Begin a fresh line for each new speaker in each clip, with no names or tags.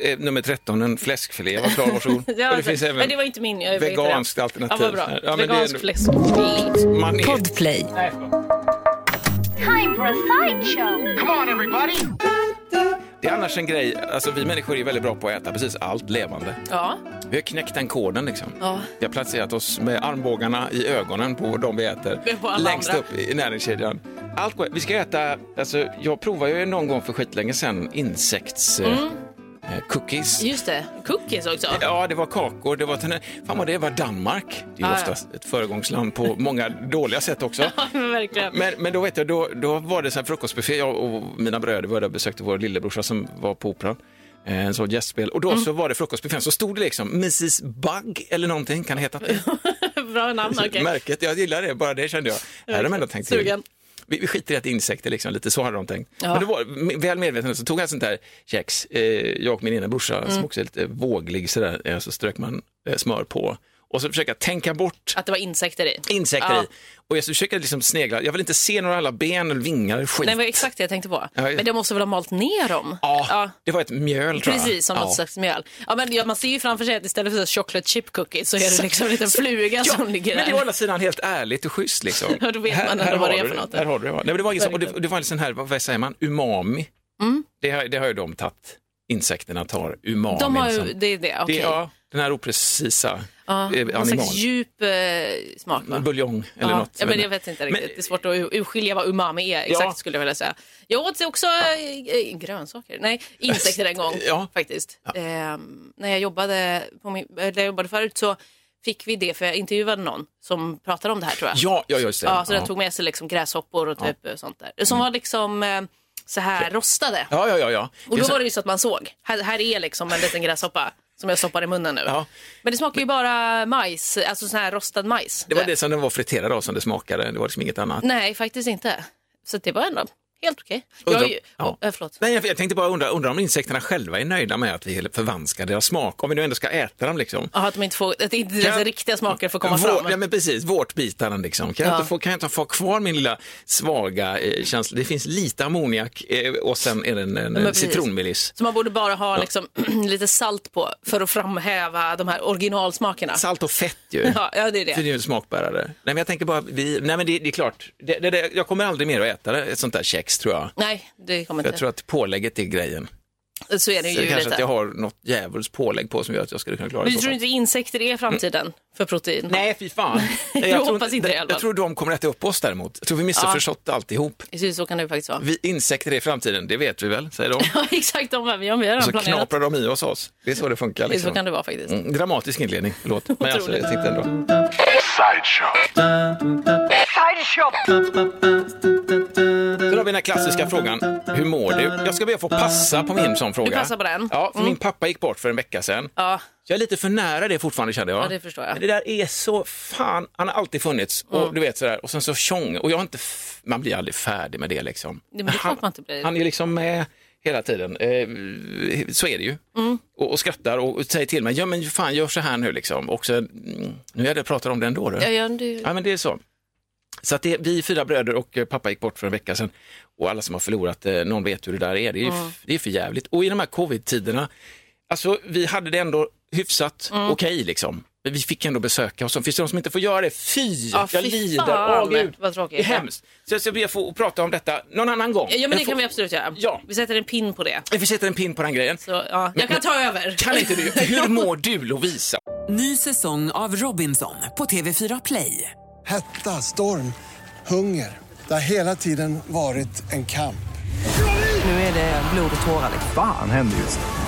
eh, nummer 13, en fläskfilé. Var klar, varsågod.
Ja,
och det finns även
men det var inte min. Jag
veganskt
det.
alternativ.
Ja, bra.
Ja, men det är
Vegansk
ändå-
fläskfilé.
Man är...
Podplay.
Time for a sideshow.
Come on, everybody!
Det är annars en grej, alltså vi människor är väldigt bra på att äta precis allt levande.
Ja.
Vi har knäckt den koden liksom.
Ja.
Vi har placerat oss med armbågarna i ögonen på de vi äter. Längst
andra.
upp i näringskedjan. Allt går, vi ska äta, alltså jag provade ju någon gång för skitlänge sedan insekts...
Mm.
Eh, cookies.
Just det. Cookies också.
Ja, det var kakor. Det var, fan vad det var Danmark. Det är
Ah, ja.
oftast ett föregångsland på många dåliga sätt också.
Ja, men verkligen.
Men, men då vet jag, då, då var det här frukostbuffé. Jag och mina bröder var där och besökte vår lillebrorsa som var på Operan. Eh, En sån gästspel. Och då
Mm.
så var det frukostbuffén. Så stod det liksom Mrs Bug eller någonting. Kan det heta det?
Bra namn, okej.
Märket. Jag gillar det. Bara det kände jag. Här har de ändå tänkt till. Vi, vi skiter i att insekter, liksom, lite så hade de tänkt.
Ja.
Men det var väl medveten så tog jag sånt där kex, eh, jag och min ena brorsa
Mm.
som också är lite våglig sådär, eh, så strök man eh, smör på. Och så försöka tänka bort
Att det var insekter i.
insekter
Ja.
i. Och jag försöker liksom snegla, jag vill inte se några alla ben eller vingar eller skit.
Nej, det var exakt det jag tänkte på.
Ja,
Men det måste väl ha malt ner dem?
ja, det var ett mjöl tror jag.
Precis, som
ja.
något slags mjöl. Ja, men ja, man ser ju framför sig att istället för chocolate chip cookies så är det liksom en liten fluga
Ja,
som ligger
men det är å
där.
andra sidan helt ärligt och schysst liksom.
Ja, då vet man ändå vad det är för något.
Här har du det. Nej, men det var liksom, och det, det var en sån här, vad säger man, umami.
Mm.
Det, har, det har ju de tagit, insekterna tar umami.
De har ju, det är det, okej.
det, ja, den här oprecisa
Ja,
eh,
någon slags djup eh, smak va?
Buljong eller
ja.
något.
Ja, men jag vet inte riktigt.
Men-
det är svårt att ur- urskilja vad umami är. Exakt
Ja.
skulle jag vilja säga. Jag åt också äh, grönsaker, nej insekter en gång
Ja.
faktiskt. Ehm, när jag jobbade, på min, eller jag jobbade förut så fick vi det för jag intervjuade någon som pratade om det här tror jag.
Ja, ja, just det.
Ja, så den
ja.
tog med sig liksom gräshoppor och typ sånt där. Som var liksom eh, så här rostade.
ja, ja, ja, ja.
Och då var det ju så att man såg, här, här är liksom en liten gräshoppa som jag stoppar i munnen nu.
Ja.
Men det smakar ju bara majs, alltså sån här rostad majs.
det var det som den var friterad av som det smakade, det var liksom inget annat.
Nej, faktiskt inte. Så det var ändå helt okej.
Undrar-
Jag,
ja. Nej, jag, jag tänkte bara undra, undra om insekterna själva är nöjda med att vi förvanskar deras smak, om vi nu ändå ska äta dem liksom.
Jaha, att de inte får, att inte deras
Kan-
riktiga smaker får komma
Vår,
fram.
ja, men precis, vårtbitarna liksom. Kan, jag
Ja.
inte få, kan jag inte få kvar min lilla svaga eh, känsla? Det finns lite ammoniak eh, och sen är det en, en
precis.
citronmeliss.
Så man borde bara ha liksom, lite salt på för att framhäva de här originalsmakerna.
Salt och fett ju.
Ja, ja, det är det.
För det är ju smakbärare. Nej, men jag tänker bara, vi, nej men det, det är klart, det, det, jag kommer aldrig mer att äta det, ett sånt där kex tror jag.
Nej, det kommer
För
inte.
jag tror att pålägget är grejen.
Så är det
Så
ju
det kanske
lite.
att jag har något djävulskt pålägg på som gör att jag skulle kunna klara
Men
det.
du
i så
tror inte insekter är framtiden för protein?
Nej, fy fan.
Jag
tror
hoppas inte det i alla
Jag tror de kommer äta upp oss däremot. Jag tror vi missförstått alltihop.
Så, så kan det faktiskt vara.
Vi, insekter är framtiden, det vet vi väl, säger de.
Ja, exakt. De, har vi har redan
så
planerat.
knaprar de i oss oss. Det är så det funkar.
Så
Liksom.
kan det vara faktiskt.
Mm, dramatisk inledning, förlåt. Men alltså, jag tyckte ändå.
Sideshow.
Sideshow.
Sen har vi den här klassiska frågan, hur mår du? Jag ska be att få passa på min sån fråga.
passar på den? Mm.
Ja, för min pappa gick bort för en vecka sedan.
Ja,
Så jag är lite för nära det fortfarande kände jag.
Ja, det förstår jag.
Men det där är så, fan, han har alltid funnits.
Mm.
Och du vet sådär, och sen så tjong. Och jag har inte, man blir aldrig färdig med det liksom.
men det är klart man inte blir.
Han är liksom med hela tiden. Eh, så är det ju.
Mm.
Och, och skrattar och säger till mig, ja men fan gör så här nu liksom. Och så, mm, nu är det pratar om det ändå. Du.
ja, ja, det,
Ja, men det är så. Så att det, vi är fyra bröder och eh, pappa gick bort för en vecka sedan. Och alla som har förlorat, eh, någon vet hur det där är. Det är, f- det är för jävligt. Och i de här covid-tiderna, alltså vi hade det ändå hyfsat okej liksom. Men Vi fick ändå besöka och så finns det de som inte får göra det. Fy,
Ja,
jag
fy
lider.
fan,
Åh, Gud.
vad tråkigt.
Det är hemskt. Så jag ska be att få prata om detta någon annan gång.
ja, men det
får,
kan vi absolut göra.
Ja.
Vi sätter en pin på det.
Vi sätter en pin på den grejen.
Så, ja, jag kan ta över.
Kan inte du? Hur mår du Lovisa?
Ny säsong av Robinson på TV4 Play.
Hetta, storm, hunger. Det har hela tiden varit en kamp.
Nu är det blod och tårar.
Fan händer just nu.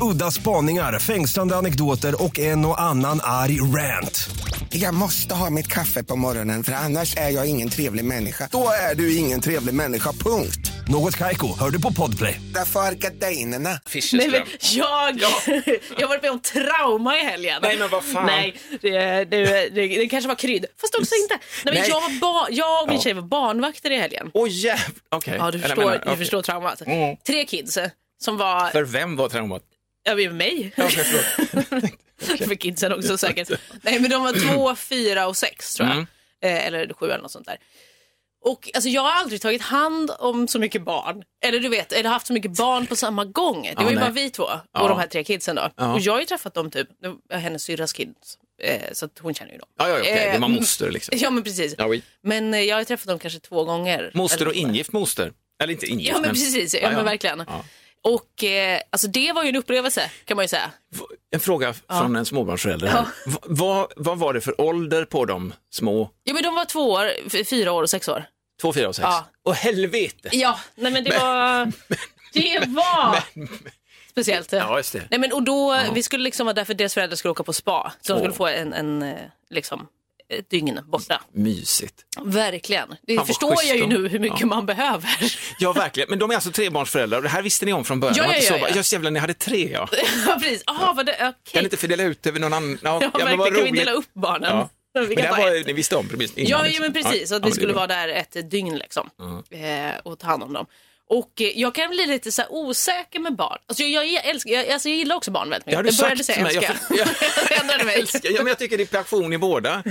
Udda spaningar, fängslande anekdoter och en och annan arg rant.
Jag måste ha mitt kaffe på morgonen för annars är jag ingen trevlig människa. Då är du ingen trevlig människa, punkt.
Något Kaiko, hör du på Podplay.
Därför är gardinerna.
Nej,
Fischerström.
men jag, jag har varit med om trauma i helgen.
Nej, men vad fan.
Nej, det, det, det, det kanske var krydd. Fast också inte. Nej, men
Nej.
Jag, ba, jag och min
Ja.
tjej var barnvakter i helgen.
Åh jävlar, okej.
Ja, du
Eller
förstår,
menar,
du förstår traumat.
Mm.
Tre kids som var,
För vem var traumat?
Över mig.
Ja, förlåt.
För kidsen också säkert. Nej men de var två, fyra och sex tror jag.
Mm.
Eh, eller sju eller något sånt där. Och alltså, jag har aldrig tagit hand om så mycket barn. Eller du vet, eller haft så mycket barn på samma gång. Det
Ja,
var ju
nej.
bara vi två och
Ja.
de här tre kidsen då.
Ja.
Och jag har ju träffat dem typ, hennes syrras kids. Eh, så att hon känner ju dem.
Ja, ja, okej.
Eh,
Det var moster liksom.
Ja men precis.
Ja, oui.
Men eh, jag har träffat dem kanske två gånger.
Moster och ingift moster. Eller inte ingift,
Ja men precis, ja, men verkligen.
Ja.
Och eh, alltså det var ju en upplevelse kan man ju säga.
En fråga från en småbarnsförälder. Här. Va- Vad, vad var det för ålder på de små?
Ja men de var två år, fyra år och sex år.
Två, fyra och sex?
Ja.
Och helvete!
Ja, nej men det var... Det var speciellt.
Ja, just det.
Nej, men, och då, Vi skulle liksom vara där för deras föräldrar skulle åka på spa. Så de
Åh.
skulle få en, en eh, liksom, ett dygn borta.
Mysigt.
Verkligen. Det
vad
förstår jag ju nu hur mycket
Ja.
man behöver.
Ja, verkligen. Men de är alltså trebarnsföräldrar och det här visste ni om från början?
Ja,
Det
ja, ja, ja.
Just jävlar, ni hade tre ja.
ja, precis. Jaha, var det okej.
Kan ni inte fördela ut över någon annan? Ja,
Ja,
men vad
Kan vi dela upp barnen?
Ja. Men det var,
ett.
ni visste om precis innan?
Ja,
liksom.
ja, men precis.
Ja,
att
ja,
vi
det
skulle vara där ett dygn liksom. Eh, och ta hand om dem. Och eh, jag kan bli lite så osäker med barn. Alltså jag, jag, älskar, jag, alltså jag gillar också barn väldigt
Det har
mycket.
du
jag
sagt till mig.
älska.
Jag,
Jag ändrade mig.
älskar, ja, men jag tycker det är passion i båda.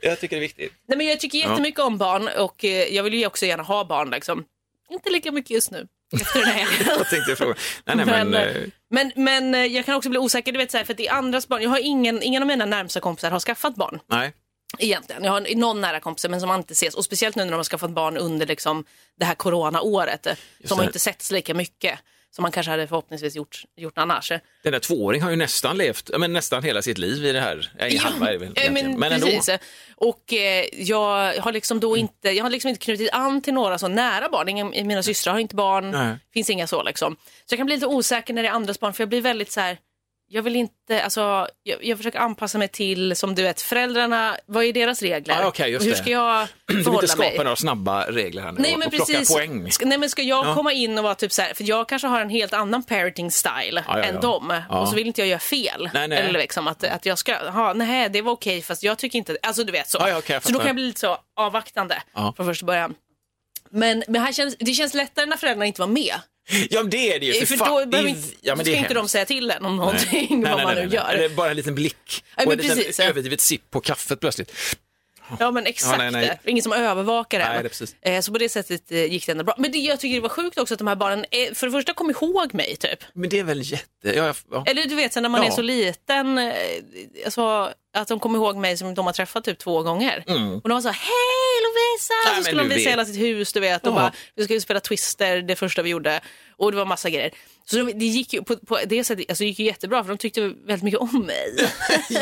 Jag tycker det är viktigt.
Nej, men jag tycker jättemycket om barn och eh, jag vill ju också gärna ha barn. Liksom. Inte lika mycket just nu. Efter den här helgen.
Jag tänkte fråga. Nej, nej, men,
Men,
eh,
men, men jag kan också bli osäker, du vet, så här, för att det är andras barn. Jag har ingen, ingen av mina närmsta kompisar har skaffat barn.
nej.
Egentligen. Jag har någon nära kompisar men som man inte ses. Och speciellt nu när de har skaffat barn under liksom, det här coronaåret. eh, Som har inte setts lika mycket som man kanske hade förhoppningsvis gjort, gjort annars.
Den där tvååringen har ju nästan levt, ja, men nästan hela sitt liv i det här. Väl
Ja,
egentligen.
men,
men ändå.
precis. Och eh, jag har liksom då inte, jag har liksom inte knutit an till några så nära barn. Ingen, mina systrar har inte barn,
Nej.
finns inga så liksom. Så jag kan bli lite osäker när det är andras barn för jag blir väldigt så här, jag vill inte, alltså, jag, jag försöker anpassa mig till, som du vet, föräldrarna, vad är deras regler?
Just
och hur ska jag
Du vill
förhålla
inte skapa
mig?
några snabba regler här nu
Nej
och,
men
och plocka
precis.
poäng.
Ska, nej men ska jag
Ja.
komma in och vara typ så här, för jag kanske har en helt annan parenting style
Ja, ja,
än
ja.
dem. Och så vill inte jag göra fel.
Nej, nej.
Eller liksom att, att jag ska, ha, nej det var okej fast jag tycker inte, alltså du vet så.
Okej, jag
så då kan jag bli lite så avvaktande från första början. Men, men här känns, det känns lättare när föräldrarna inte var med.
Ja, men det är det ju. För,
För
fan,
då behöver inte,
ja, men
ska inte de säga till en om någonting,
Nej,
vad
nej,
man
nej,
nu
nej.
gör.
Eller bara en liten blick
Ja,
och en liten
precis.
överdrivet sipp på kaffet plötsligt.
Ja men exakt,
Ja, nej, nej.
ingen som övervakar
Nej, det.
Eh, Så på det sättet eh, gick det ändå bra. Men det, jag tycker det var sjukt också att de här barnen, eh, för det första kom ihåg mig typ.
Men det är väl jätte... Ja, ja.
Eller du vet, sen när man
Ja.
är så liten, alltså, att de kommer ihåg mig som de har träffat typ två gånger. Och de var så hej Lovisa!
Mm. Nej,
så skulle de visa
vet.
hela sitt hus, du vet. Och bara, vi skulle spela Twister, det första vi gjorde. Och det var massa grejer. Så de, det gick ju på, på det sättet, alltså det gick ju jättebra för de tyckte väldigt mycket om mig.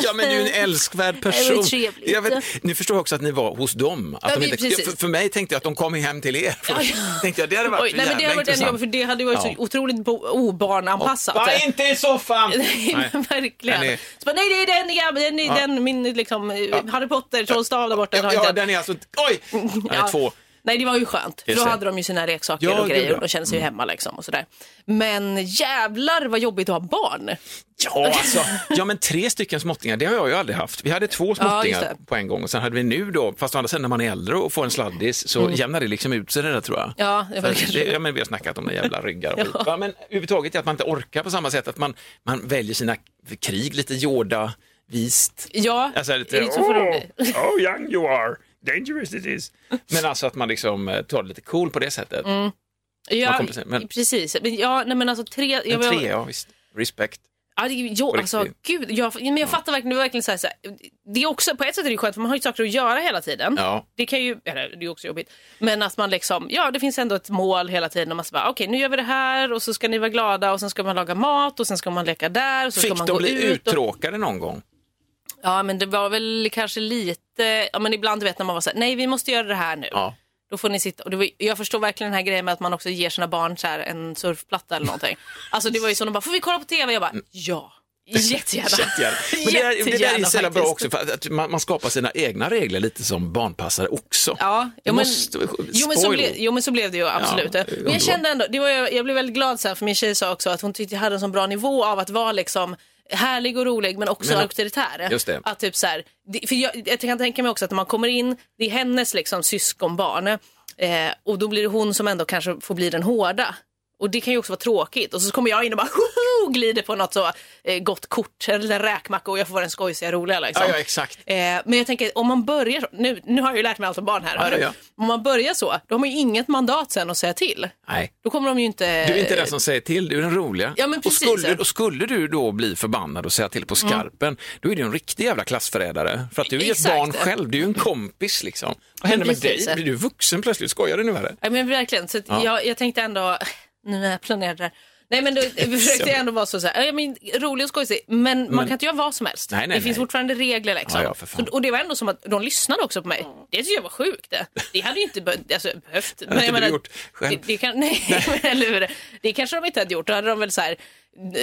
ja, men du är en älskvärd person. Jag vet, nu förstår jag också att ni var hos dem. Att
Ja,
de inte, för, för mig tänkte jag att de kom hem till er.
Ja, ja.
tänkte jag, det hade varit
Oj, nej, men det hade varit jobbigt för det hade varit
Ja.
så otroligt obarnanpassat.
Var inte i soffan!
Nej, verkligen.
Är-
Så bara, nej, det är den, ja, den, den min liksom, Harry Potter, trollstav där borta.
Ja, den är alltså... Oj! Den är två.
Nej, det var ju skönt. För då hade de ju sina leksaker
Ja,
och grejer
ja.
och de kände sig ju hemma liksom och sådär. Men jävlar vad jobbigt att ha barn.
Ja, alltså, ja, men tre stycken småttingar, det har jag ju aldrig haft. Vi hade två
Ja,
småttingar
det.
på en gång och sen hade vi nu då, fast å andra sidan när man är äldre och får en sladdis så jämnar det liksom ut sig det där tror jag.
Mm. Ja, det var
För
kanske-
det, ja, men vi har snackat om det jävla ryggar och
Ja.
skit. ja. Men överhuvudtaget att man inte orkar på samma sätt, att man, man väljer sina krig lite Yoda vist.
Ja,
Alltså, lite,
är det så de
oh, oh young you are, dangerous it is. Men alltså att man liksom eh, tar det lite cool på det sättet.
Mm. Ja,
men-
precis. Men, ja, nej, men alltså tre... Jag var-
tre, ja visst. Respect.
Ja, det, jo, alltså gud. Jag, men jag fattar verkligen, det var verkligen så här, så här, det är också, på ett sätt är det skönt för man har ju saker att göra hela tiden.
Ja.
Det kan ju, eller det är också jobbigt. Men att man liksom, ja det finns ändå ett mål hela tiden och man ska bara, okej nu gör vi det här och så ska ni vara glada och sen ska man laga mat och sen ska man leka där och så ska
Fick
man
de
gå
bli
ut. Och,
uttråkade någon gång?
Ja, men det var väl kanske lite, ja men ibland vet när man var så här, nej vi måste göra det här nu.
Ja.
Då får ni sitta, och det var, jag förstår verkligen den här grejen med att man också ger sina barn så här en surfplatta eller någonting. alltså det var ju så, de bara, får vi kolla på TV? Jag bara, ja. Jättegärna.
Jättegärna. Men det, där, det där är så jävla bra också för att, man, man skapar sina egna regler lite som barnpassare också.
Ja, jo, men,
måste-
jo, men så ble, jo men så blev det ju absolut.
Ja,
men jag kände ändå, det var, jag, jag blev väldigt glad sen för min tjej sa också att hon tyckte jag hade en sån bra nivå av att vara liksom härlig och rolig men också
Men
auktoritär.
Just det.
Att typ så här, för jag, jag kan tänka mig också att när man kommer in, det är hennes liksom syskonbarn eh, och då blir det hon som ändå kanske får bli den hårda. Och det kan ju också vara tråkigt. Och så kommer jag in och bara hoho, glider på något så eh, gott kort eller en räkmacka och jag får vara den skojsiga roliga. Liksom.
Ja, ja, exakt.
Eh, men jag tänker om man börjar så, nu, nu har jag ju lärt mig allt om barn här.
Ja,
hörru.
ja.
Om man börjar så, då har man ju inget mandat sen att säga till.
Nej.
Då kommer de ju inte...
Du är inte den som säger till, du är den roliga.
Ja, men
och,
precis. Mm.
skulle, och skulle du då bli förbannad och säga till på skarpen, då är du en riktig jävla klassförrädare. För att du är ju ett
Exakt.
barn själv, du är ju en kompis liksom. Vad händer med dig? Blir du vuxen plötsligt? Skojar du nu eller?
Ja, men verkligen. Så
Ja.
jag, jag tänkte ändå, nu när jag planerade det här. Nej men då försökte jag ändå vara så, så här, ja, men, rolig och skojsig, men, man kan inte göra vad som helst.
Nej, nej,
det finns
nej.
fortfarande regler liksom.
Ja, ja.
Så, och det var ändå som att de lyssnade också på mig. Det tycker jag var sjukt. Det, det hade ju inte be- alltså, behövt. Men
du gjort själv.
Det, det, kan, nej, men, eller hur? Det kanske de inte hade gjort. Då hade de väl så här,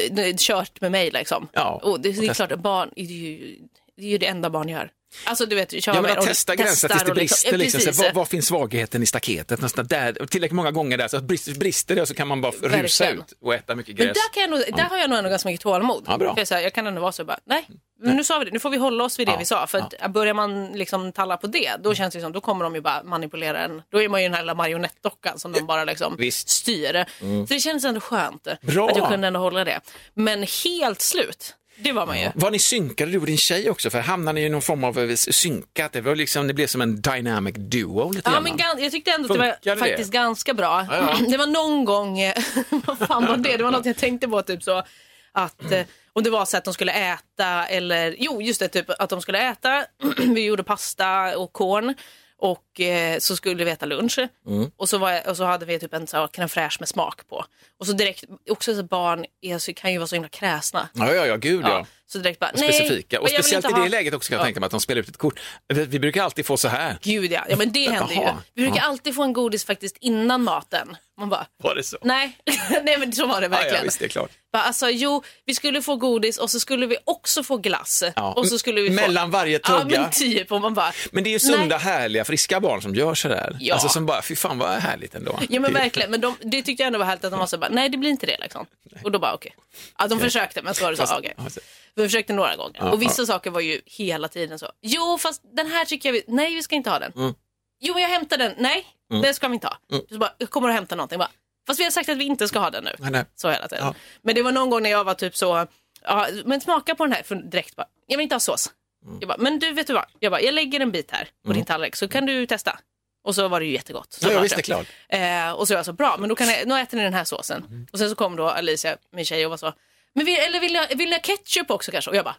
n- kört med mig liksom.
Ja,
och det, det är klart, barn, det är, ju, det är ju det enda barn gör. Alltså du vet, köra
Ja, men att testa gränser tills det
och
brister.
Ja,
Liksom.
Precis.
var, var finns svagheten i staketet? Nästan där, tillräckligt många gånger där, så att brister det så kan man bara rusa ut och äta mycket
Men
gräs.
där, kan jag nog, där har jag nog ändå ganska mycket tålamod.
Ja, bra.
För jag, så här, jag kan ändå vara så bara, nej, men nu sa vi det, nu får vi hålla oss vid det
Ja,
vi sa. För att börjar man liksom talla på det, då känns det som, då kommer de ju bara manipulera en. Då är man ju den här lilla marionettdockan som de bara liksom
Visst.
styr. Så det känns ändå skönt
Bra.
att jag kunde ändå hålla det. Men helt slut, det var man ju.
Var ni synkade du och din tjej också? För hamnade ni i någon form av eh, synkat? Det, var liksom, det blev som en dynamic duo lite
Ja, men jag tyckte ändå att det var
det?
faktiskt ganska bra.
Ja, ja.
Det var någon gång, eh, vad fan var det? Det var något jag tänkte på typ så att eh, om det var så att de skulle äta eller, jo just det, typ att de skulle äta, vi gjorde pasta och korn och eh, så skulle vi äta lunch
Mm.
och, så var, och så hade vi typ en så här crème fraîche med smak på. Och så direkt, också så barn är, så, kan ju vara så himla kräsna.
Ja, ja, ja, gud ja.
Ja, så direkt bara, nej,
Specifika. Och
jag
speciellt i det
ha-
läget också kan jag
Ja.
tänka mig att de spelar ut ett kort. Vi brukar alltid få så här.
Gud ja, ja men det händer ju. Vi brukar alltid få en godis faktiskt innan maten. Man bara,
Var det så?
nej, nej men så var det
Ja,
verkligen.
ja, visst, det är klart.
Bara, alltså, jo, vi skulle få godis och så skulle vi också få glass.
Ja.
Och så skulle vi få...
Mellan varje
Ja,
tugga.
men typ. Och man bara,
Men det är ju sunda,
Nej.
härliga, friska barn som gör sådär.
Ja.
Alltså som bara, fy fan vad härligt ändå.
Ja men
Det-
verkligen, men de, det tyckte jag ändå var härligt att de var så bara, nej det blir inte det liksom. Och då bara okej. Ja de försökte men så var det så,
Fast- alltså-
Vi försökte några gånger.
Ja,
och vissa saker var ju hela tiden så, jo fast den här tycker jag vi, nej vi ska inte ha den.
Mm.
Jo men jag hämtar den, nej det ska vi inte ha. Så bara, jag kommer och hämtar någonting bara, fast vi har sagt att vi inte ska ha den nu.
Nej, nej.
Så hela tiden.
Ja.
Men det var någon gång när jag var typ så, ja, men smaka på den här för direkt bara, jag vill inte ha sås. Jag bara, men du vet du vad, jag, bara, jag lägger en bit här på din tallrik så kan du testa. Och så var det ju jättegott. Så
Ja, ja,
var
visst, det är klart.
Eh, och så var jag så bra, men då kan jag, nu äter ni den här såsen. Och sen så kom då Alicia, min tjej, och var så, men vill, eller vill ni, vill ni ha ketchup också kanske? Och jag bara,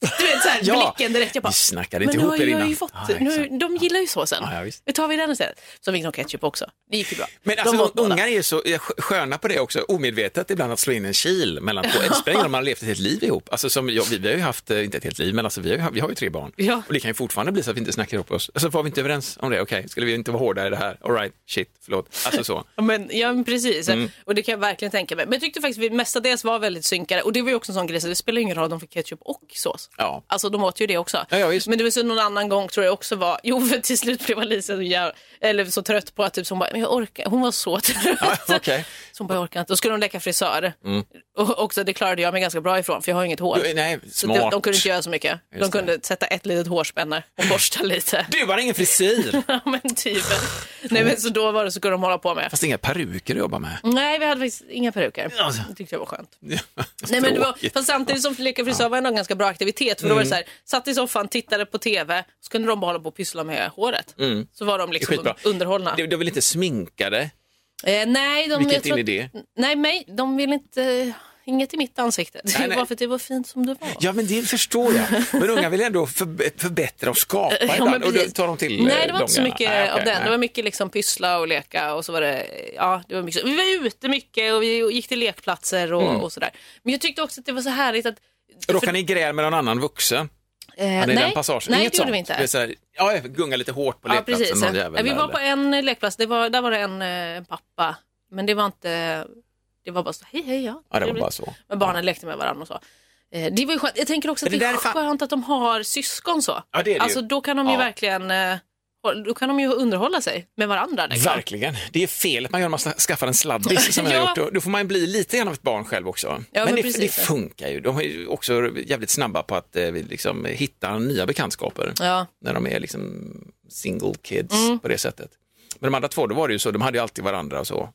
du vet såhär,
Ja.
blicken direkt. Jag bara,
Ni snackade inte ihop er innan.
fått,
Ja,
nu, de gillar ju såsen.
Ja, ja.
Nu tar vi den istället. Så fick de ketchup också. Det gick ju bra.
Men
De
alltså, ungar är ju så är sköna på det också, omedvetet ibland att slå in en kil mellan två. Det spelar man har levt ett helt liv ihop. Alltså, som, ja, vi, vi har ju haft, eh, inte ett helt liv, men alltså, vi, har, ju vi har ju tre barn.
Ja.
Och det kan ju fortfarande bli så att vi inte snackar ihop oss. Alltså var vi inte överens om det? Okej, skulle vi inte vara hårda i det här? All right, shit, förlåt. Alltså så.
Men, ja, men precis.
Mm.
Och det kan jag verkligen tänka mig. Men jag tyckte faktiskt vi mestadels var väldigt synkade. Och det var ju också en sån grej, så det spelar ingen roll om de fick ketchup och sås.
Ja.
Alltså de åt ju det också.
Ja, ja, visst.
men det var så någon annan gång tror jag också var, jo för till slut blev Alicia så, jävla, eller så trött på att typ, så hon bara, men jag orkar, hon var så trött.
Ja. Mm.
Så hon bara, jag orkar inte. Då skulle hon leka frisör. Och också det klarade jag mig ganska bra ifrån för jag har inget hår.
Du, nej,
så
smart.
de, de kunde inte göra så mycket. de
Just
kunde sätta ett litet hårspänne och borsta lite.
Du har ingen frisyr!
Ja men typ. Nej men så då var det så kunde de hålla på med.
Fast inga peruker att jobba med.
Nej, vi hade faktiskt inga peruker. Det tyckte jag var skönt. Nej, men det var, fast samtidigt som leka frisör var ändå en ganska bra aktivitet. För då var det så här, satt i soffan, tittade på TV, så kunde de bara hålla på och pyssla med håret. Så var de
Det
liksom
skitbra.
underhållna.
Du, du vill inte sminka dig?
Eh, nej, de,
Vilket
jag tror
in i
att-
det?
Nej, mig, de vill inte... Inget i mitt ansikte. Det
Nej, nej.
var för att det var fint som det var.
Ja, men det förstår jag. Men unga vill ändå förb- förbättra och skapa
Ja,
ibland. Och då tar de till
Nej,
eh,
det var inte så mycket
Nej,
av
okej,
den.
nej.
Det var mycket liksom pyssla och leka och så var det, ja, det var mycket. Vi var ute mycket och vi gick till lekplatser och,
Mm.
och sådär. Men jag tyckte också att det var så härligt att
Råkar ni i gräl med någon annan vuxen?
Eh,
ni
nej,
den passagen?
nej
Inget
det gjorde
sånt?
vi inte.
Det är så här, ja, jag gungar lite hårt på
Ja,
lekplatsen. någon jävel
vi
där,
var på en lekplats, det var, där var det en eh, pappa. Men det var inte, det var bara så, hej hej ja.
Ja, det var bara så.
Men barnen lekte med varandra och så. Eh, det var ju skönt. Jag tänker också att det,
det
är
fan-
skönt att de har syskon så.
Ja, det är det
alltså
ju.
då kan de ju
Ja.
verkligen, eh, då kan de ju underhålla sig med varandra. Liksom.
Verkligen. Det är felet man gör när man skaffar en sladdis som jag
Ja.
har gjort. Då, får man bli lite grann av ett barn själv också.
men
men det, det funkar ju. De är ju också jävligt snabba på att eh, liksom, hitta nya bekantskaper.
Ja.
När de är liksom single kids
Mm.
på det sättet. Men de andra två, då var det ju så, de hade ju alltid varandra och så.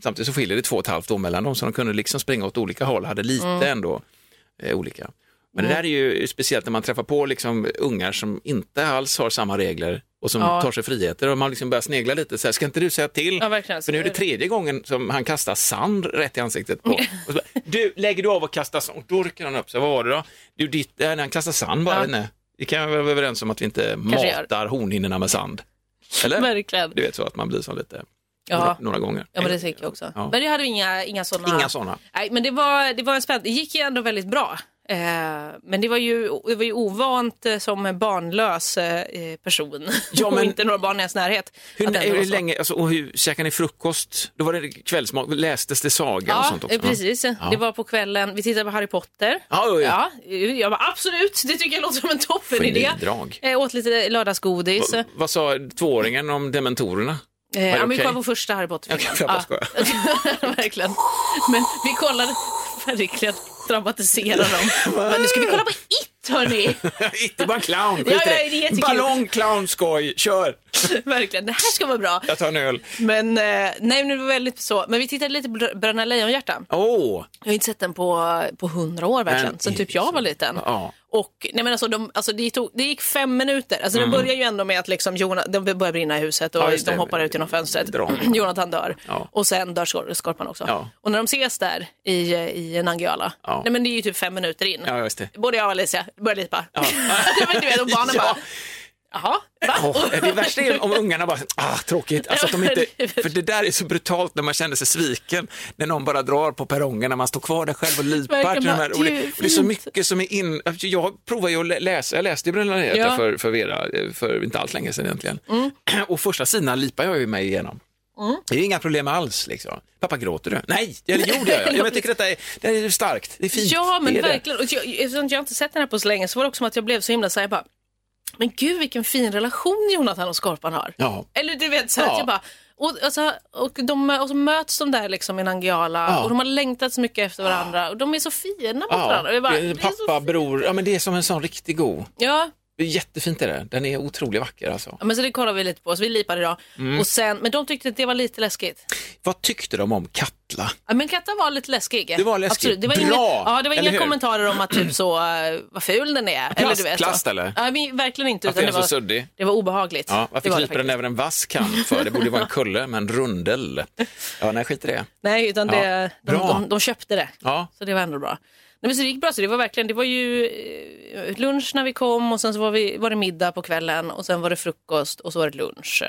Samtidigt så skiljer det två och ett halvt år mellan dem, så de kunde liksom springa åt olika håll, hade lite
Mm.
ändå eh, olika. Men det där är ju speciellt när man träffar på liksom ungar som inte alls har samma regler och som
Ja.
tar sig friheter och man liksom börjar snegla lite, så här, ska inte du säga till?
Ja.
För nu är det tredje gången som han kastar sand rätt i ansiktet på. Bara, du, lägger du av och kastar sand? Och då rycker han upp sig, vad var det då? Du, ditt, äh, han kastar sand bara,
Ja.
nej. Vi kan väl vara överens om att vi inte
Kanske
matar hornhinnorna med sand? Eller?
Verkligen.
Du vet så att man blir så lite,
Ja.
några, några gånger.
Ja men det tänker jag också.
Ja.
Men det hade vi inga, inga sådana.
Inga sådana.
Nej men det var, det var en spännande, det gick ju ändå väldigt bra. Eh, men det var, ju, det var ju ovant eh, som barnlös eh, person
Ja,
och
men-
inte några barn i ens närhet.
Hur, hur länge, alltså, och hur käkade ni frukost? Då var det kvällsmat, lästes det saga och
Ja,
sånt också?
eh, precis. Det var på kvällen, vi tittade på Harry Potter.
Ja, oj.
Ja, jag bara absolut, det tycker jag låter som en toppenidé. Jag åt lite lördagsgodis.
Va- Vad sa tvååringen om dementorerna?
Eh, ja, men vi kollade på första Harry Potter.
Jag kan bara skoja.
verkligen. Men vi kollade, verkligen dramatisera dem. Men nu ska vi kolla på It hörni.
Inte bara clown, skit
Ja, ja, det.
Ballong, clown, skoj, kör!
verkligen, det här ska vara bra.
Jag tar en öl.
Men eh, nej, men det var väldigt så. Men vi tittade lite på Br- Bröderna Lejonhjärta.
Åh,
Jag har inte sett den på, på hundra år verkligen,
Men
sen typ jag var liten.
ja.
Och nej men alltså, de, alltså det, tog, det gick fem minuter. Alltså det börjar ju ändå med att liksom Jonas, de börjar brinna i huset och
Mm. Ja,
de hoppar ut genom fönstret. Jonathan dör.
Ja.
Och sen dör skor, Skorpan också.
Ja.
Och när de ses där i, i Nangijala,
Ja.
nej men det är ju typ fem minuter in. Både jag och Alicia började lite bara,
Ja.
men du vet, och barnen bara, jaha, va?
Åh, det värsta är om ungarna bara, ah, tråkigt. Alltså att de inte, för det där är så brutalt när man känner sig sviken, när någon bara drar på perrongen, när man står kvar där själv och lipar till de här. Och det,
"Det är
och det är så
fint."
mycket som är in, alltså, jag provar ju att lä- läsa, jag läste ju Bröderna Lejonhjärta
Ja.
för, för Vera, eh, för inte allt länge sedan egentligen.
Mm.
Och första sidan lipar jag ju mig igenom. Det är inga problem alls. Liksom. Pappa, gråter du? Nej, eller jo det gör jag. Jag tycker detta är, det är starkt, det är fint.
Ja, men
det
verkligen. Och jag, eftersom jag inte sett den här på så länge så var det också som att jag blev så himla så här, bara, men gud vilken fin relation Jonathan och Skorpan har.
Ja.
Eller du vet, så här,
Ja.
att jag bara, och, alltså, och, de, och så möts de där liksom i Nangijala
Ja.
och de har längtat så mycket efter varandra och de är så fina mot varandra. Bara,
pappa, bror, ja men det är som en sån riktig god.
ja,
Det är jättefint är det. Den är otroligt vacker alltså.
ja, men så det kollar vi lite på, så vi lipade idag.
Mm.
Och sen, men de tyckte att det var lite läskigt.
Vad tyckte de om Katla?
Ja, men Katta var lite läskig.
Det var läskigt.
Absolut. Det var
Bra!
Inga, ja, det var inga kommentarer om att typ så, uh, vad ful den är. eller du vet,
plast,
så.
eller?
Ja, men, verkligen inte.
Varför
Utan det, var,
så suddig?
det var obehagligt.
Ja, varför
var
kryper den över en vass kam för? Det borde vara en kulle med en rundel. Ja, nej, skit i det.
Nej, utan
Ja,
det, de,
bra.
de, de köpte det.
Ja,
Så det var ändå bra. Nej, men så det gick bra. Så det var verkligen, det var ju eh, lunch när vi kom och sen så var, vi, var det middag på kvällen och sen var det frukost och så var det lunch.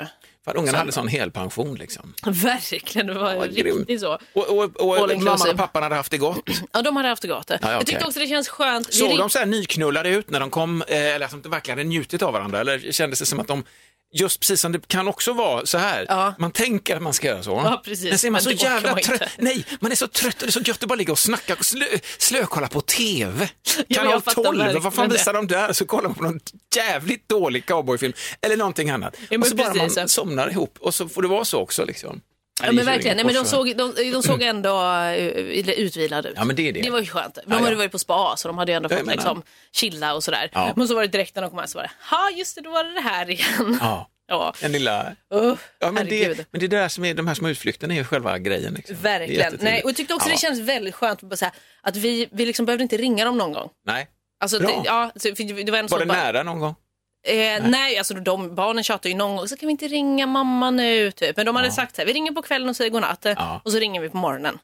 för ungarna
Så-
hade sån helpension liksom.
Verkligen, det var
grymt.
riktigt så.
Och, och, och mamman
inclusive.
och pappan hade haft det gott.
Ja, de hade haft det gott.
ja,
Jag tyckte också det känns skönt.
Såg de så här nyknullade ut när de kom, eh, eller att de verkligen hade njutit av varandra? Eller kändes det som att de, just precis som det kan också vara så här,
Ja.
man tänker att man ska göra så.
Ja, precis.
Men så är man så jävla
man
trött. Nej, man är så trött och det är så gött att bara ligga och snacka och slö, slökolla på TV. Kanal
fattar
12, vad fan
det.
visar de där? Så kollar man på någon jävligt dålig cowboyfilm eller någonting annat.
men
och så bara
precis.
man somnar ihop och så får det vara så också liksom.
Ja, men verkligen. Nej, men de, såg, de, de såg ändå uh, utvilade ut.
Ja, men det är det.
Det var ju skönt. De
Ja,
hade
ja.
varit på spa så de hade ju ändå fått liksom, chilla och sådär.
Ja.
Men så var det direkt när de kom här så var det, ja just det, då var det det här igen.
Ja,
Ja.
den lilla...
Uh,
Ja, men,
herregud.
det, men det där som är, de här små utflykterna är ju själva grejen. Liksom.
Verkligen. Nej, och jag tyckte också
Ja.
det kändes väldigt skönt att, bara säga, att vi, vi liksom behövde inte ringa dem någon gång.
Nej.
Alltså,
Bra.
det, ja, så- det var, en
Var det
bara,
nära någon gång?
Eh, nej, alltså de, barnen tjatade ju någon gång, så kan vi inte ringa mamma nu typ. Men de hade sagt så här, vi ringer på kvällen och säger godnatt
Ja.
och så ringer vi på morgonen.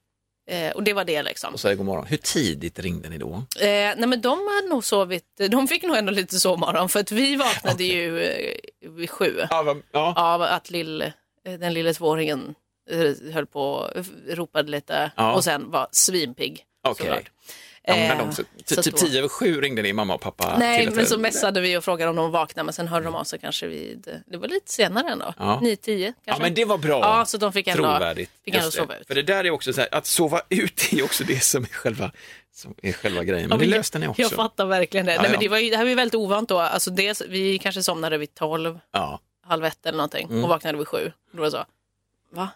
Eh, och det var det liksom.
Och säger god morgon. Hur tidigt ringde ni då?
Eh, nej men de hade nog sovit, de fick nog ändå lite sovmorgon för att vi vaknade ju eh, vid sju
Ja, ja.
av att lill, eh, den lille tvååringen eh, höll på, ropade lite
Ja.
och sen var svinpigg. Såklart.
Ja,
Eh,
de, så,
så
typ
då-
tio över sju ringde ni mamma och pappa.
Nej, men så messade vi och frågade om de vaknade men sen hörde de av sig kanske vid, det var lite senare ändå,
Ja.
9-10 kanske.
Ja, men det var bra.
Ja, så de fick ändå,
Trovärdigt.
fick ändå sova ut.
För det där är också så här, att sova ut är också det som är själva, som är själva grejen. Men det löste ni också.
Jag fattar verkligen det.
Ja,
Nej, men det, var ju, det här var ju väldigt ovant då. Alltså dels, vi kanske somnade vid 12,
Ja.
halv ett eller någonting
Mm.
och vaknade vid sju. Då var det så, va?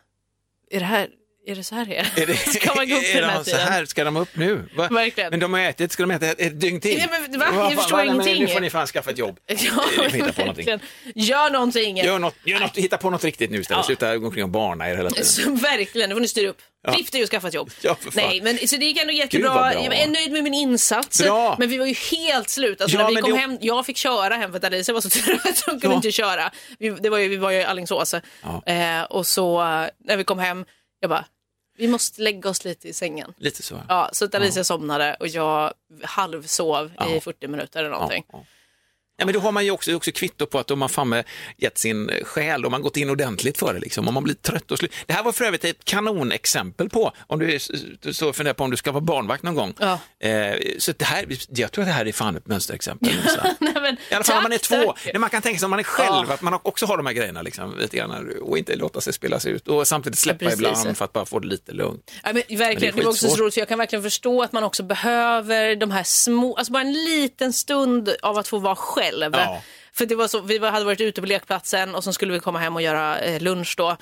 Är det här, är det så här det är? Ska man gå upp
är
den här
de så
tiden?
här, ska de upp nu? Va?
Verkligen.
Men de har ätit, ska de äta ett, ett dygn till?
Nej, men va? Jag förstår
va? Men
ingenting.
Nu får ni fan skaffa ett jobb.
Ja,
hitta på någonting.
Gör någonting.
Gör något, gör något, hitta på något riktigt nu istället.
Ja.
Sluta gå omkring och barna er hela tiden.
Så, verkligen, det får ni styra upp.
Ja.
Drift är ju att skaffa ett jobb.
Ja.
Nej, men så det gick ändå jättebra.
bra.
Jag är nöjd med min insats.
Bra.
Men vi var ju helt slut. Alltså,
Ja,
när vi kom
det-
hem, jag fick köra hem för att Alicia var så trött. Hon kunde
Ja.
inte köra. Vi, det var ju, vi var ju i Alingsås.
Ja.
Eh, och så eh, när vi kom hem, jag bara, vi måste lägga oss lite i sängen.
Lite så.
Ja, så att Alicia somnade och jag halvsov i
Ja.
40 minuter eller någonting.
Ja, ja. Ja, men då har man ju också, också kvitto på att de har fan med gett sin själ, de har gått in ordentligt för det. Liksom. Om man blir trött och slut. Det här var för övrigt ett kanonexempel på, om du, så funderar på om du ska vara barnvakt någon gång.
Ja.
Eh, så det här, jag tror att det här är fan ett mönsterexempel.
Nej, men,
I alla fall om man är två. Nej, man kan tänka sig om man är själv,
Ja.
att man också har de här grejerna liksom, lite grann, och inte låta sig spelas ut och samtidigt släppa
Ja,
ibland för att bara få det lite lugnt.
Ja, men verkligen,
Men det
det, var också så roligt för jag kan verkligen förstå att man också behöver de här små, alltså bara en liten stund av att få vara själv.
Ja.
För det var så, vi hade varit ute på lekplatsen och så skulle vi komma hem och göra eh, lunch då.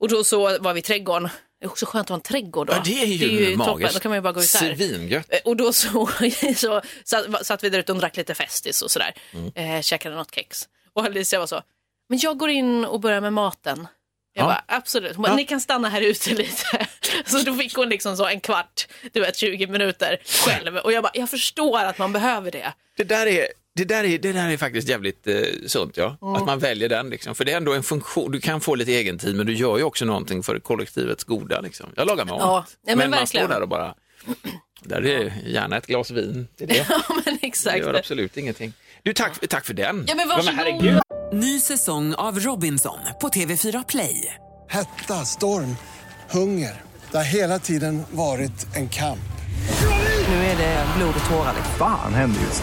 Och då så var vi i trädgården. Det är också skönt att ha en trädgård då.
Ja, det är ju,
toppen,
magiskt.
då kan man ju bara gå ut där.
Svingött.
Eh, Och då så, så satt, satt vi där ute och drack lite Festis och sådär.
Mm.
Eh, käkade något kex. Och Alicia var så, men jag går in och börjar med maten. Jag
Ja.
bara, absolut. Hon bara,
Ja.
ni kan stanna här ute lite. Så då fick hon liksom så en kvart, du vet 20 minuter själv. Och jag bara, jag förstår att man behöver det.
Det där är, det där är, det där är faktiskt jävligt eh, sunt, ja.
Mm.
Att man väljer den, liksom. för det är ändå en funktion. Du kan få lite egen tid, men du gör ju också någonting för kollektivets goda. Liksom. Jag lagar mat,
Ja, ja, men
men, man står där och bara, där är gärna ett glas vin. Det, är det.
Ja men
det
exakt.
gör absolut ingenting. Du, tack, tack för den.
Ja, men varsågod.
Ny säsong av Robinson på TV4 Play.
Hetta, storm, hunger. Det har hela tiden varit en kamp.
Nu är det blod och tårar. liksom.
Fan händer just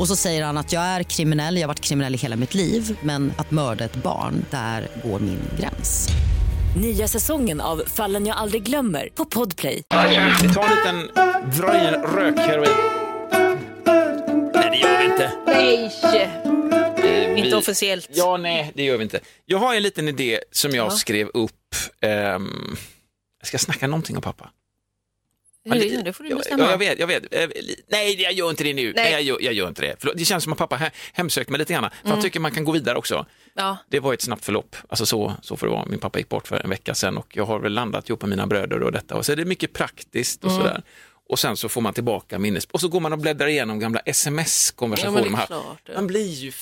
Och så säger han att jag är kriminell, jag har varit kriminell i hela mitt liv men att mörda ett barn, där går min gräns.
Nya säsongen av Fallen jag aldrig glömmer på Podplay.
Vi tar en liten, dra i en rökheroin. Nej, det gör vi inte.
Nej! Inte officiellt.
Ja, nej, det gör vi inte. Jag har en liten idé som jag
Ja.
skrev upp. ehm, jag ska snacka någonting om pappa.
Det, det får du bestämma.
Ja, jag vet, jag vet. Eh, Nej, jag gör inte det nu. Nej,
Nej.
jag, gör, jag gör inte det. Förlåt, det känns som att pappa he- hemsökt mig lite grann. För
Mm.
han tycker man kan gå vidare också.
Ja.
Det var ett snabbt förlopp. Alltså så, så får det vara. Min pappa gick bort för en vecka sedan och jag har väl landat ihop med mina bröder och detta. Och så är det mycket praktiskt och
Mm.
sådär. Och sen så får man tillbaka minnes... Och så går man och bläddrar igenom gamla sms-konversationer.
är ja.
Man blir ju...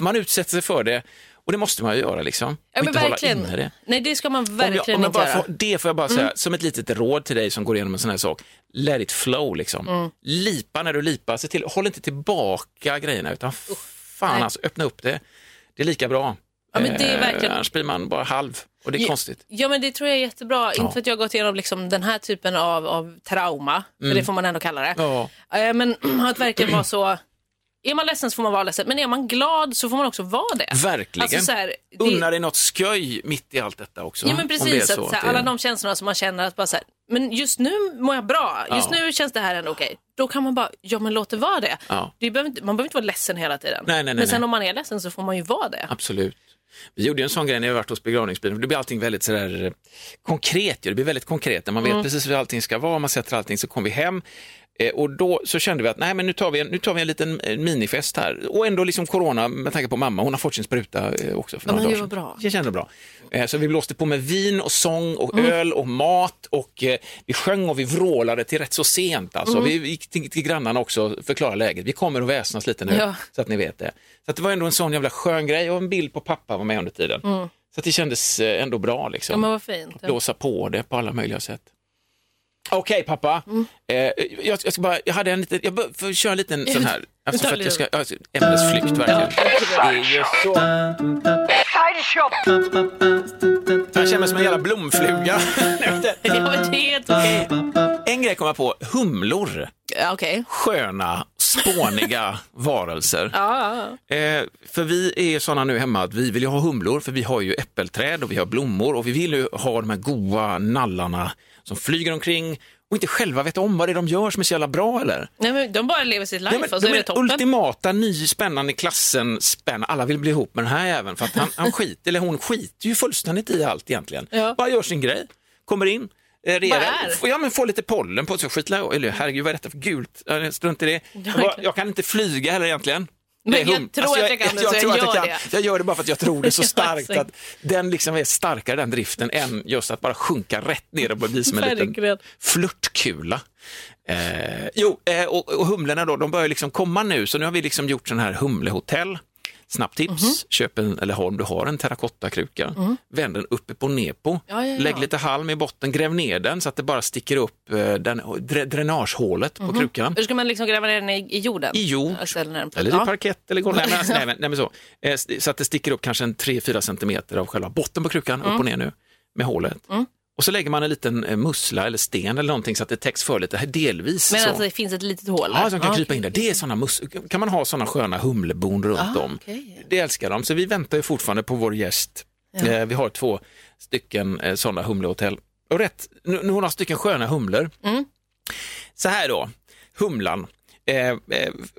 Man utsätter sig för det. Och det måste man ju göra liksom.
Ja,
inte hålla
verkligen.
inne det.
Nej, det ska man
Om
verkligen
jag, om jag
inte göra.
får, det får jag bara säga,
Mm.
som ett litet råd till dig som går igenom en sån här sak. Let it flow liksom.
Mm.
Lipa när du lipar, se till, håll inte tillbaka grejerna utan fan
nej.
alltså, öppna upp det. Det är lika bra.
Ja, men det är
Eh,
verkligen-
Annars blir man bara halv och det är
Ja,
konstigt.
Ja, men det tror jag är jättebra.
Ja.
Inte för att jag har gått igenom liksom den här typen av, av trauma, för
Mm.
det får man ändå kalla det.
Ja.
Eh, Men att verkligen vara så... Är man ledsen så får man vara ledsen, men är man glad så får man också vara det.
Verkligen.
Alltså, så här, det-
Unna dig något sköj mitt i allt detta också.
Ja men precis,
så
att, så här,
det-
alla de känslorna som man känner att bara så här, men just nu mår jag bra, just
Ja.
nu känns det här ändå okej. Då kan man bara, ja men låt det vara det.
Ja.
det behöver inte, man behöver inte vara ledsen hela tiden.
Nej, nej, nej,
men sen om man är ledsen så får man ju vara det.
Absolut. Vi gjorde ju en sån grej när vi varit hos begravningsbyrån. Det blir allting väldigt sådär eh, konkret. Det blir väldigt konkret när man vet
Mm.
precis hur allting ska vara. Man sätter allting så kom vi hem. Eh, Och då så kände vi att nej, men nu, tar vi en, nu tar vi en liten eh, minifest här. Och ändå liksom corona med tanke på mamma, hon har fått sin spruta eh, också för
Ja,
några
men
dagar
bra.
Det kändes bra. Så vi blåste på med vin och sång och
Mm.
öl och mat och vi sjöng och vi vrålade till rätt så sent. Alltså.
Mm.
Vi gick till, till grannarna också och förklarade läget. Vi kommer att väsnas lite nu
Ja.
så att ni vet det. Så att det var ändå en sån jävla skön grej och en bild på pappa var med under tiden.
Mm.
Så att det kändes ändå bra liksom.
Ja, men vad fint.
Blåsa på det på alla möjliga sätt. Okej pappa,
Mm.
eh, jag, jag, ska bara, jag hade en liten, jag får köra en liten sån här, alltså för att jag ska, alltså, ämnesflykt verkligen. Det är ju så. Jag känner mig som en jävla blomfluga. En grej kom jag på, humlor.
Okej.
Sköna, spåniga varelser. Eh, för vi är sådana nu hemma att vi vill ju ha humlor för vi har ju äppelträd och vi har blommor och vi vill ju ha de här goa nallarna som flyger omkring och inte själva vet om vad det är de gör som är så jävla bra eller?
Nej, men de bara lever sitt life
Ja, men,
och så
de
är det toppen.
ultimata, ny, spännande i klassen, spänn. Alla vill bli ihop med den här jäveln för att han, han skiter, eller hon skiter ju fullständigt i allt egentligen.
Ja.
Bara gör sin grej, kommer in, eh, får, ja, men får lite pollen på sig, skitla, eller herregud vad är detta för gult, Eh, strunt i det. Jag, bara, jag kan inte flyga heller egentligen.
Men jag
hum-
tror att jag kan det, så jag
tror att
gör
kan.
det.
Jag gör det bara för att jag tror det så starkt att den liksom är starkare den driften än just att bara sjunka rätt ner och bli som en liten flörtkula. Eh, jo, eh, och, och humlorna då, de börjar liksom komma nu, så nu har vi liksom gjort sån här humlehotell. Snabbt tips,
Mhm.
köp en, eller har, om du har en terrakottakruka, vänd den uppe på ner på,
Mm. Ja, ja, ja.
lägg lite halm i botten, gräv ner den så att det bara sticker upp eh, den, drä, dränagehålet på
Mhm.
krukan.
Hur ska man liksom gräva ner den i, i jorden?
I jord.
Och
Eller i parkett eller golv. Nej, nej, nej, så. Eh, så att det sticker upp kanske en 3-4 centimeter av själva botten på krukan,
Mm.
upp och ner nu, med hålet. Och så lägger man en liten eh, mussla eller sten eller någonting så att det täcks för lite, delvis.
Men
så.
alltså det finns ett litet hål
Ja, som kan
Ja,
krypa in där. Det är såna mus- kan man ha sådana sköna humlebon runt
Ah,
om. Det älskar de. Så vi väntar ju fortfarande på vår gäst.
Ja.
Eh, vi har två stycken eh, sådana humlehotell. Och rätt, nu, nu några stycken sköna humlor.
Mm.
Så här då, humlan. Eh,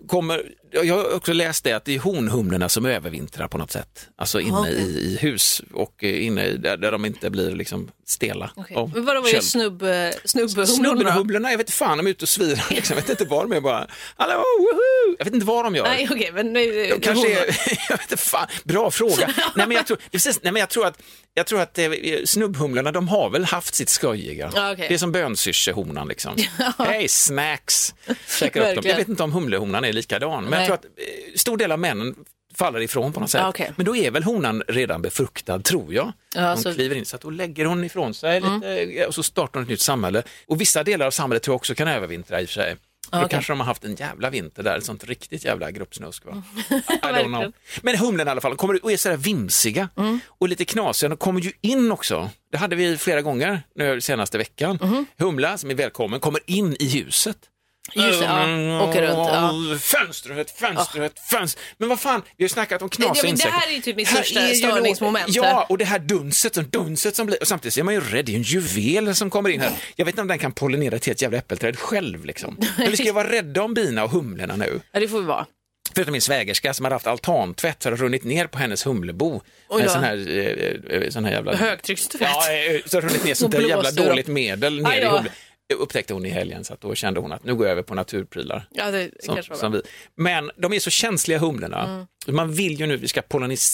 kommer, jag har också läst det att det är honhumlorna som övervintrar på något sätt. Alltså inne
Okej.
i, i hus och eh, inne i, där, där de inte blir liksom stela.
Okej.
av
Men vadå, vad är snubb, eh, snubbhumlorna?
Snubbehumlorna, jag vet inte fan, de är ute och svirar. Liksom. Jag vet inte vad de är bara. Hallå, woho! Jag vet inte vad de gör.
Nej, okej, men nu...
De kanske är, jag vet inte fan, bra fråga. Nej men jag tror, precis, nej, men jag tror att, jag tror att eh, snubbhumlorna, de har väl haft sitt skojiga.
Ja, okej.
Det är som bönsyrskehonan liksom. Hej, snacks! Käkar upp dem. Jag vet inte om humlehonan är likadan, men. Jag tror att eh, stor del av männen faller ifrån på något sätt.
Okej.
Men då är väl honan redan befruktad, tror jag.
Ja,
hon
så-
kliver in, så att då lägger hon ifrån sig
Mm.
lite, och så startar hon ett nytt samhälle. Och vissa delar av samhället tror jag också kan övervintra i och för sig. Då
okej.
kanske de har haft en jävla vinter där, ett sånt riktigt jävla gruppsnusk. Va?
Verkligen.
Men humlen i alla fall, kommer och är sådär vimsiga
Mm.
och lite knasiga. De kommer ju in också. Det hade vi flera gånger nu senaste veckan.
Mm-hmm.
Humla som är välkommen kommer in i huset.
Just det, ja.
Mm,
Åker runt, ja.
Fönstret, fönstret, fönstret. Men vad fan, vi har ju snackat om
Ja,
knasiga
men det
insekter.
här är ju typ mitt
Här
största störningsmoment.
Ja, och det här dunset, som, dunset som blir, och samtidigt är man ju rädd, det är en juvel som kommer in här. Jag vet inte om den kan pollinera till ett jävla äppelträd själv liksom. Men vi ska ju vara rädda om bina och humlorna nu.
Ja, det får vi vara.
Förutom min svägerska som har haft altantvätt så har det runnit ner på hennes humlebo.
Oj
sån här, eh, eh, sån här jävla...
Högtryckstvätt.
Ja, eh, så har det runnit ner sånt där jävla dåligt medel ner i
då.
Upptäckte hon i helgen så att då kände hon att nu går jag över på naturprylar.
Ja, det
Som, som vi. Men de är så känsliga humlorna.
Mm.
Man vill ju nu, vi ska,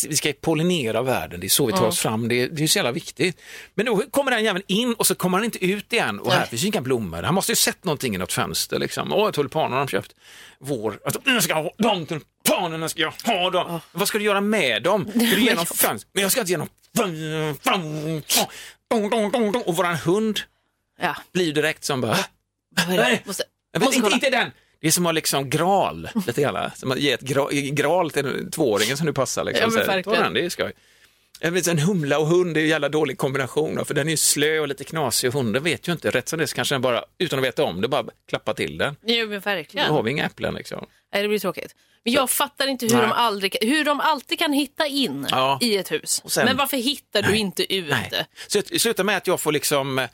vi ska pollinera världen, det är så vi tar
Mm.
oss fram, det, det är så jävla viktigt. Men då kommer den jäveln in och så kommer han inte ut igen och här
Nej.
finns ju inga blommor. Han måste ju sett någonting i något fönster liksom. Åh, tulpaner har de köpt. Vår, alltså, jag ska ha de tulpanerna, ska jag ha dem. Vad ska du göra med dem? Ska du ge dem fönster? Men jag ska inte ge dem och våran hund
Ja.
blir direkt som bara? Nej.
Måste,
jag vet, inte, inte den. Det är som att liksom gral, lite grann. Som att ge ett gra, gral till en tvååringen som nu passar. Liksom.
Ja, men verkligen.
den, det är skoj. Vet, en humla och hund är ju en jävla dålig kombination, för den är ju slö och lite knasig och hunden vet ju inte. Rätt som det så kanske den bara, utan att veta om det, bara klappar till den.
Jo, men
Då har
verkligen.
vi inga äpplen liksom.
Nej, det blir tråkigt. Men jag fattar inte hur
Nej.
de, aldrig, hur de alltid kan hitta in
Ja.
i ett hus.
Sen-
Men varför hittar du
Nej.
inte ut?
Nej. Så det slutar med att jag får liksom,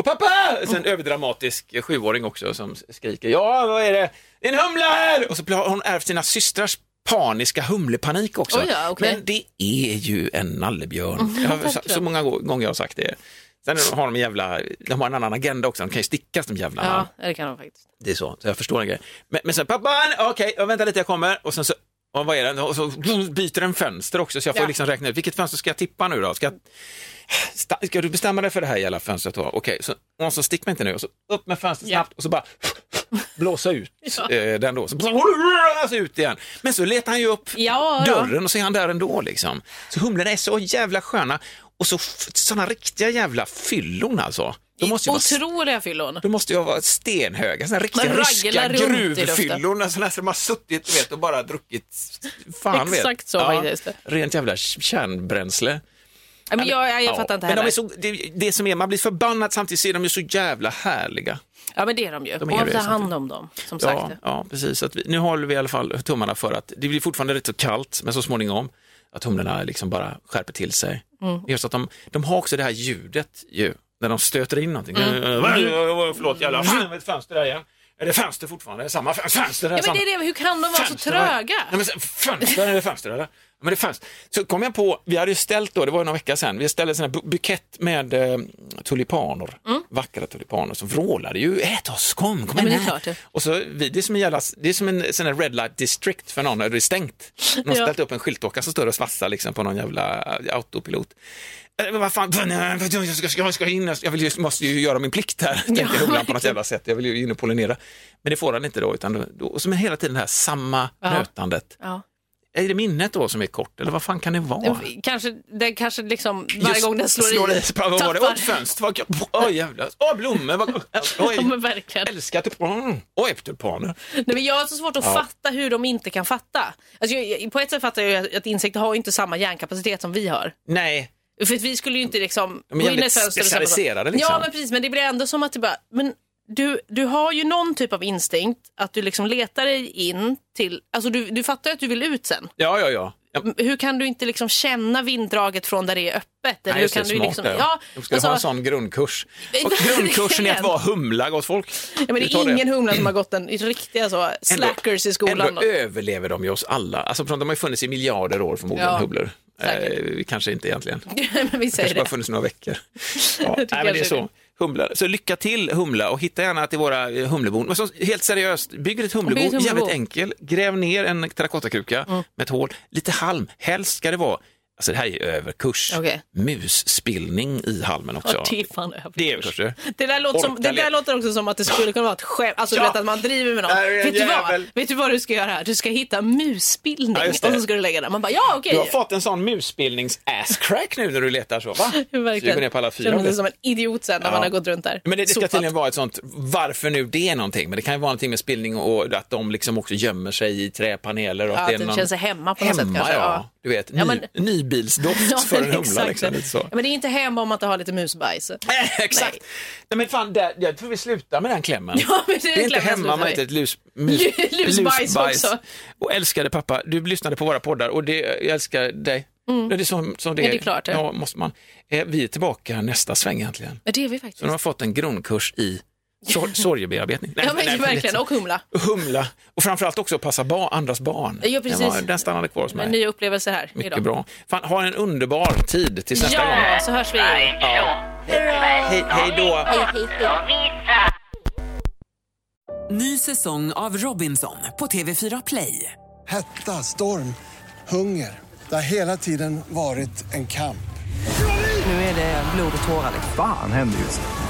och pappa! Så en överdramatisk sjuåring också som skriker, ja vad är det? Det är en humla här! Och så har hon ärvt sina systrars paniska humlepanik också.
Oj, ja, okej.
Men det är ju en nallebjörn.
Mm, verkligen.
så många gå- gånger jag har sagt det. Sen har de jävla, de har en annan agenda också, de kan ju stickas de jävlarna.
Ja, det kan de faktiskt.
Det är så, så jag förstår en grej. Men, men sen, pappan, okej, okay, vänta lite, jag kommer. Och sen så, och vad är det? Och så byter den fönster också, så jag får
Ja.
liksom räkna ut, vilket fönster ska jag tippa nu då? Ska, jag, sta- ska du bestämma dig för det här jävla fönstret då? Okej, så, och så stick mig inte nu, och så upp med fönstret
Ja.
snabbt och så bara blåsa ut
Ja.
eh, den då. Så, så ut igen. Men så letar han ju upp dörren och så är han där ändå liksom. Så humlorna är så jävla sköna och så sådana riktiga jävla fyllon alltså. De måste ju vara
Otroliga fyllon.
de måste ju vara stenhöga, såna riktiga ryska gruvfyllon, såna som har suttit vet, och bara druckit, fan vet.
Exakt så faktiskt.
Rent jävla kärnbränsle.
Ja, men jag, jag, jag fattar inte
Men
heller.
de är så, det, det som är, man blir förbannad samtidigt så är de ju så jävla härliga.
Ja, men det är de ju.
De är
och ta hand om dem, som sagt.
Ja, ja precis. Att vi, nu håller vi i alla fall tummarna för att det blir fortfarande rätt så kallt, men så småningom att humlorna liksom bara skärper till sig.
Mm.
Just att de, de har också det här ljudet ju, när de stöter in någonting.
Mm.
Mm. Förlåt, jävla fan, ett fönster där igen. Är det fönster fortfarande? Är det samma fönster? där,
Ja, men det är det, hur kan de vara så
Fönster,
tröga?
Nej, men så- fönster, är det fönster eller? Ja, Men det fanns. Så kom jag på, vi hade ju ställt då, det var några vecka sedan, vi ställde sån här bu- bukett med eh, tulipaner, vackra tulipaner som vrålade ju, ät oss, kom, kom
Mm. Ja, men det är
igen.
klart det.
Och så, vi, det är som en jävla, det är som en sån här red light district för någon, när det är stängt. De har
Ja.
ställt upp en skyltdocka som står och svassar liksom på någon jävla eh, autopilot. Eh, Men vad fan, jag ska, ska, ska in, jag vill, ju- måste ju göra min plikt här, tänker humlan på något jävla sätt. Jag vill ju in och pollinera. Men det får han inte då, utan då, och som är hela tiden det här samma
Ja.
nötandet.
Ja.
Är det minnet då som är kort, eller vad fan kan det vara?
Kanske, det kanske liksom varje
Just
gång den slår, i,
Vad var det? Åh,
tappar.
fönster, vad Åh jävlar, åh blommor, vad Oj,
Ja, men verkligen.
älskar typ, mm. Åh, tulpaner.
Nej, men jag har så svårt att
Ja.
fatta hur de inte kan fatta. Alltså, jag, på ett sätt fattar jag att insekter har inte samma hjärnkapacitet som vi har.
Nej,
För vi skulle ju inte liksom...
De är jävligt specialiserade, liksom.
Ja, men precis. Men det blir ändå som att det bara... Men du, du har ju någon typ av instinkt att du liksom letar dig in till... Alltså du, du fattar ju att du vill ut sen.
ja, ja, ja. ja.
Hur kan du inte liksom känna vinddraget från där det är öppet? Eller
Nej,
hur kan
det,
du
smart
liksom, ja,
De skulle
alltså,
ha en sån grundkurs. Och grundkursen är att vara humla, gott folk.
ja, men det är ingen humla som har gått en riktiga så, slackers i skolan.
Ändå överlever de ju oss alla. Alltså, de har ju funnits i miljarder år förmodligen,
Ja,
humlor. Eh, kanske inte egentligen.
men vi säger
kanske bara
det.
funnits några veckor. Ja, nej, men det är så. Humla. Så lycka till Humla och hitta gärna till våra eh, humlebon. Men så, helt seriöst, Bygg ett humlebo. jävligt enkel. Gräv ner en terrakottakruka
Mm.
med ett hål, lite halm. Helst ska det vara, alltså det här är överkurs,
Okej.
musspillning i halmen också.
Ja, det är fan överkurs.
Det är överkurs.
Det där, låter som, det där låter också som att det skulle kunna vara ett skämt. Alltså
Ja.
du vet att man driver med någon.
Är
Vet du, vad? vet du vad du ska göra här? Du ska hitta musbildning
Ja,
och så ska du lägga den. Man bara ja okej.
Du har fått en sån musspillnings-ass-crack nu när du letar så, va? Så du
Verkligen.
går ner på alla fyra.
Känner mig som en idiot sen när
Ja.
man har gått runt där.
Men det, det ska tydligen vara ett sånt, varför nu det är någonting, men det kan ju vara någonting med spillning och att de liksom också gömmer sig i träpaneler. Och
Ja,
att det är
att det
någon...
känner sig hemma på något
hemma,
sätt kanske.
Ja.
Ja.
Du vet, ny,
Ja, men-
nybilsdoft
Ja,
för en humla. Liksom, lite så.
Ja, men det är inte hemma om man inte har lite musbajs.
Exakt. Nej. men fan, där, jag tror vi slutar med den klämmen.
Ja, men det är
det är inte hemma om man inte ett lus, mus,
Lusbajs också.
Och älskade pappa, du lyssnade på våra poddar och det, jag älskar dig. Det är som, som det
Ja, det är klart.
Ja, måste man. Eh, vi är tillbaka nästa sväng egentligen.
Men det är vi faktiskt.
Så de har fått en grundkurs i sor- sorgebearbetning. Nej,
ja, men
nej,
verkligen. Och humla.
Humla och framförallt också passa ba andras barn.
Ja, precis.
Den, var, den stannade kvar hos mig.
Men nya upplevelser här
Mycket
idag.
bra. Fan, ha en underbar tid tills nästa gång.
Ja, så hörs vi.
Hej, hej då.
Ny säsong av Robinson på TV4 Play.
Hetta, storm, hunger. Det har hela tiden varit en kamp.
Nu är det blod och tårar.
Fan händer just nu.